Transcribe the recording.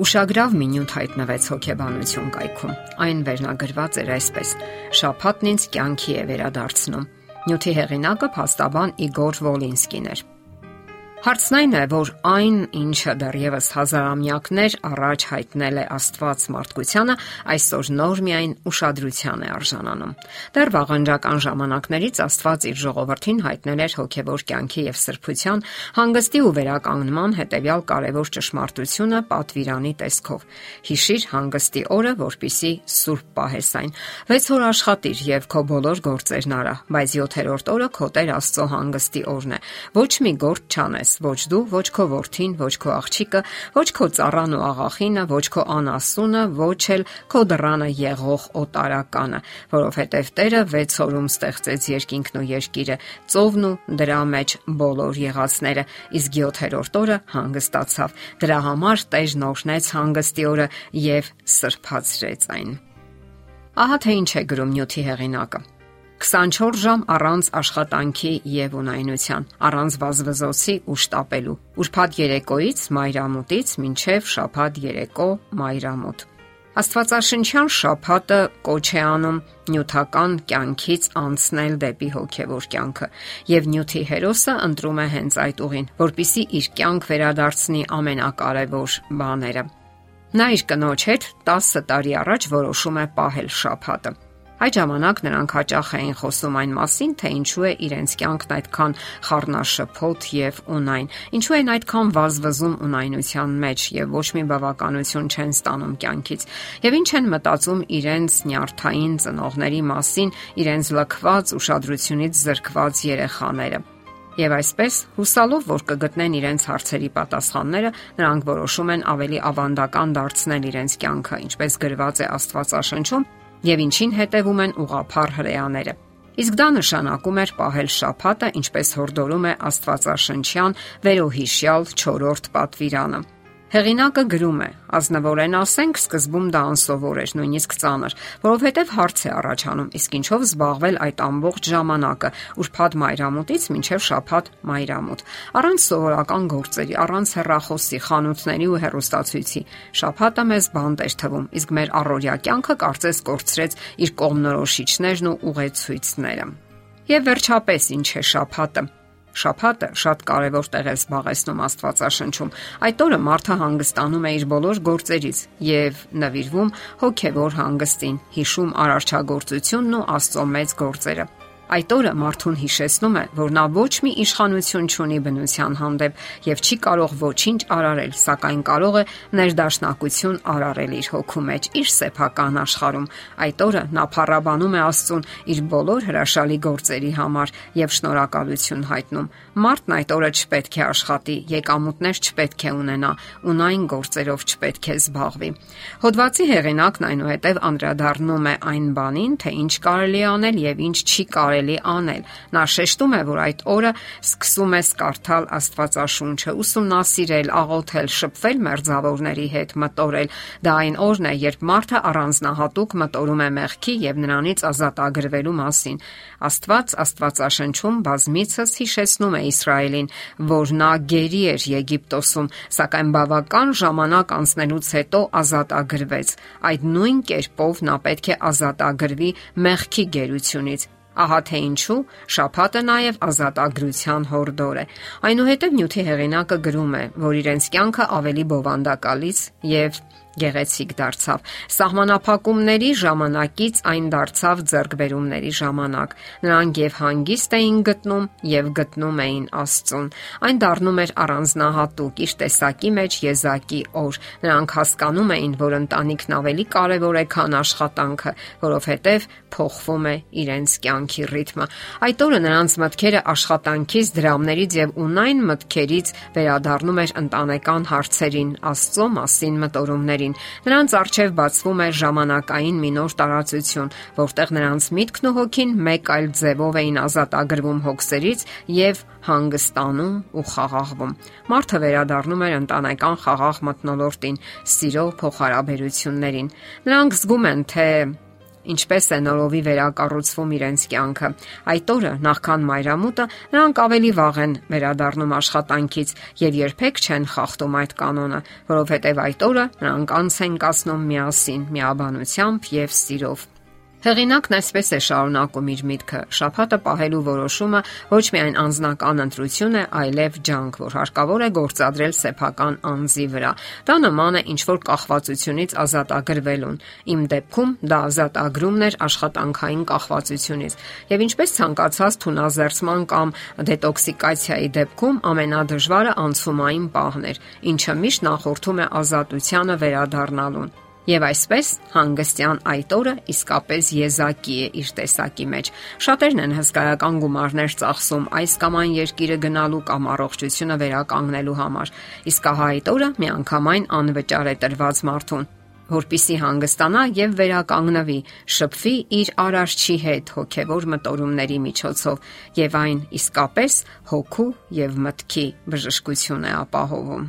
Ուշագրավ մի նյութ հայտնվեց հոգեբանություն կայքում։ Այն վերնագրված էր այսպես. Շափատն ինձ կյանքի է վերադարձնում։ Նյութի հեղինակը փաստաբան Իգոր Վոլինսկին էր։ Հարցն այն է, որ այն, ինչը դեռևս հազարամյակներ առաջ հայտնել է Աստված մարդկությանը, այսօր նոր միայն ուշադրության է արժանանում։ Դեռ վաղանջական ժամանակներից Աստված իր ժողովրդին հայտնել էր հոգևոր կյանքի եւ սրբության, հանգստի ու վերականգնման հետեւյալ կարևոր ճշմարտությունը պատվիրանի տեսքով։ Հիշիր հանգստի օրը, որpիսի սուրբ պահես այն։ 6 օր աշխատիր եւ քո բոլոր գործերն արա, բայց 7-րդ օրը քո Տեր Աստծո հանգստի օրն է։ Ոչ մի գործ չանես ես, ոչ դու, ոչ քո որդին, ոչ քո աղջիկը, ոչ քո ծառան ու աղախինը, ոչ քո անասունը, ոչ էլ քո դռանը եղող օտարականը, որովհետև Տերը 6 օրում ստեղծեց երկինքն ու երկիրը, ծովն ու դրա մեջ բոլոր եղածները, իսկ 7-րդ օրը հանգստացավ։ Դրա համար Տերն օրհնեց հանգստի օրը եւ սրբացրեց այն։ Ահա թե ինչ է գրում նյութի հեղինակը։ 24 ժամ առանց աշխատանքի եւ ունայնության, առանց վազվզոցի ու շտապելու։ Ուրբաթ երեկոից մայրամուտից մինչև շաբաթ երեկո մայրամուտ։ Աստվածաշնչյան շաբաթը կոչ է անում նյութական կյանքից անցնել դեպի հոգևոր կյանքը, եւ նյութի հերոսը ընտրում է հենց այդ ուղին, որpիսի իր կյանք վերադարձնի ամենակարևոր բաները։ Նա իր կնոջ հետ 10 տարի առաջ որոշում է պահել շաբաթը Այդ ժամանակ նրանք հաճախ էին խոսում այն մասին, թե ինչու է իրենց կյանքն այդքան խառնաշփոթ եւ ունայն, ինչու են այդքան վազվզում ունայնության մեջ եւ ոչ մի բավականություն չեն ստանում կյանքից, եւ ինչ են մտածում իրենց նյարդային ծնողների մասին, իրենց լքված ուշադրությունից զրկված երեխաները։ Եվ այսպես, հուսալով, որ կգտնեն իրենց հարցերի պատասխանները, նրանք որոշում են ավելի ավանդական դարձնել իրենց կյանքը, ինչպես գրված է Աստվածաշնչում, եւ ինչին հետևում են ուղափառ հրեաները։ Իսկ դա նշանակում էր պահել շաբաթը, ինչպես հորդորում է Աստվածաշնչյան վերոհիշյալ 4-րդ պատվիրանը։ Հեղինակը գրում է. Ազնվորեն ասենք, սկզբում դա անսովոր էր, նույնիսկ ծանր, որովհետև հարց է առաջանում, իսկ ինչով զբաղվել այդ ամբողջ ժամանակը, ուրբաթ մայրամուտից մինչև շաբաթ մայրամուտ, առանց սովորական գործերի, առանց հեռախոսի, խանութների ու հեռուստացույցի։ Շաբաթը մեզ բանտ էր թվում, իսկ մեր առօրյա կյանքը կարծես կորցրեց իր կողմնորոշիչներն ու ուղեցույցները։ Եվ վերջապես ինչ է շաբաթը։ Շաբաթը շատ կարևոր տեղ է զբաղեցնում Աստվածաշնչում։ Այդ օրը մարդը հանգստանում է իր բոլոր գործերից եւ նվիրվում հոգեվոր հանգստին, հիշում արարչագործությունն ու Աստծո մեծ գործերը։ Այդ օրը մարդուն հիշեցնում է, որ նա ոչ մի իշխանություն չունի բնության հանդեպ եւ չի կարող ոչինչ արարել, սակայն կարող է ներդաշնակություն արարել իր հոգու մեջ, իր սեփական աշխարհում։ Այդ օրը նա փառաբանում է Աստծուն իր բոլոր հրաշալի գործերի համար եւ շնորհակալություն հայտնում։ Մարդն այդ օրը չպետք է աշխատի, եկամուտներ չպետք է ունենա, ունայն գործերով չպետք է զբաղվի։ Հոդվացի հեղինակն այնուհետև անդրադառնում է այն բանին, թե ինչ կարելի անել եւ ինչ չի կարելի կարելի անել։ Նա շեշտում է, որ այդ օրը սկսում ես կարդալ Աստվածաշունչը, ուսումնասիրել, աղոթել, շփվել մերձավորների հետ, մտորել։ Դա այն օրն է, երբ մարդը առանձնահատուկ մտորում է մեղքի եւ նրանից ազատ ագրվելու մասին։ Աստված Աստվածաշնչում բազմիցս հիշեցնում է Իսրայելին, որ նա գերի էր Եգիպտոսում, սակայն բավական ժամանակ անցնելուց հետո ազատ ագրվեց։ Այդ նույն կերպով նա պետք է ազատ ագրվի մեղքի գերությունից Ահա թե ինչու շափատը նաև ազատագրության հորդոր է։ Այնուհետև նյութի հեղինակը գրում է, որ իրենց կյանքը ավելի բովանդակալից եւ գեղեցիկ դարձավ։ Սահմանափակումների ժամանակից այն դարձավ ձեռքբերումների ժամանակ։ Նրանք եւ հանգիստ էին գտնում եւ գտնում էին Աստծուն։ Այն դառնում էր առանձնահատուկ իր տեսակի մեջ եզակի օր։ Նրանք հասկանում էին, որ ընտանիքն ավելի կարևոր է, քան աշխատանքը, որովհետեւ փոխվում է իրենց կյանքի ռիթմը։ Այդ օրը նրանց մտքերը աշխատանքից, դրամներից եւ ունայն մտքերից վերադառնում էր ընտանեկան հարցերին, Աստծո մասին մտորումներին մասին։ Նրանց արջև բացվում էր ժամանակային մի նոր տարածություն, որտեղ նրանց միտքն ու հոգին մեկ այլ ձևով էին ազատ ագրվում հոգսերից եւ հանգստանում ու խաղաղվում։ Մարդը վերադառնում էր ընտանեկան խաղաղ մտնոլորտին, սիրո փոխհարաբերություններին։ Նրանք զգում են, թե ինչպես է նորովի վերակառուցվում իրենց կյանքը։ Այդ օրը, նախքան մայրամուտը, նրանք ավելի վաղ են վերադառնում աշխատանքից եւ երբեք չեն խախտում այդ կանոնը, որովհետեւ այդ օրը նրանք անց են կասնում միասին, միաբանությամբ եւ սիրով։ Հեղինակն այսպես է շարունակում իր միտքը. շփհատը պահելու որոշումը ոչ միայն անznական ընտրություն է, այլև ջանք, որ հարկավոր է գործադրել սեփական անձի վրա։ Դա նման է ինչ որ կախվածությունից ազատագրվելուն։ Իմ դեպքում դա ազատագրումն էր աշխատանքային կախվածությունից։ Եվ ինչպես ցանկացած թունազերծման կամ դետոքսիկացիայի դեպքում ամենադժվարը անցումային պահն էր, ինչը միշտ նախորդում է ազատությանը վերադառնալուն։ Եվ այսպես հանգստյան այդ օրը իսկապես եզակի է իր տեսակի մեջ։ Շատերն են հսկայական գումարներ ծախսում այս կամ այն երկիրը գնալու կամ առողջությունը վերականգնելու համար։ Իսկ ահա այդ օրը միանգամայն անվճար է տրված մարդուն որպիսի հանգստանա եւ վերականգնվի, շփվի իր արարչի հետ հոգեվոր մտորումների միջոցով եւ այն իսկապես հոգու եւ մտքի բժշկություն է ապահովում։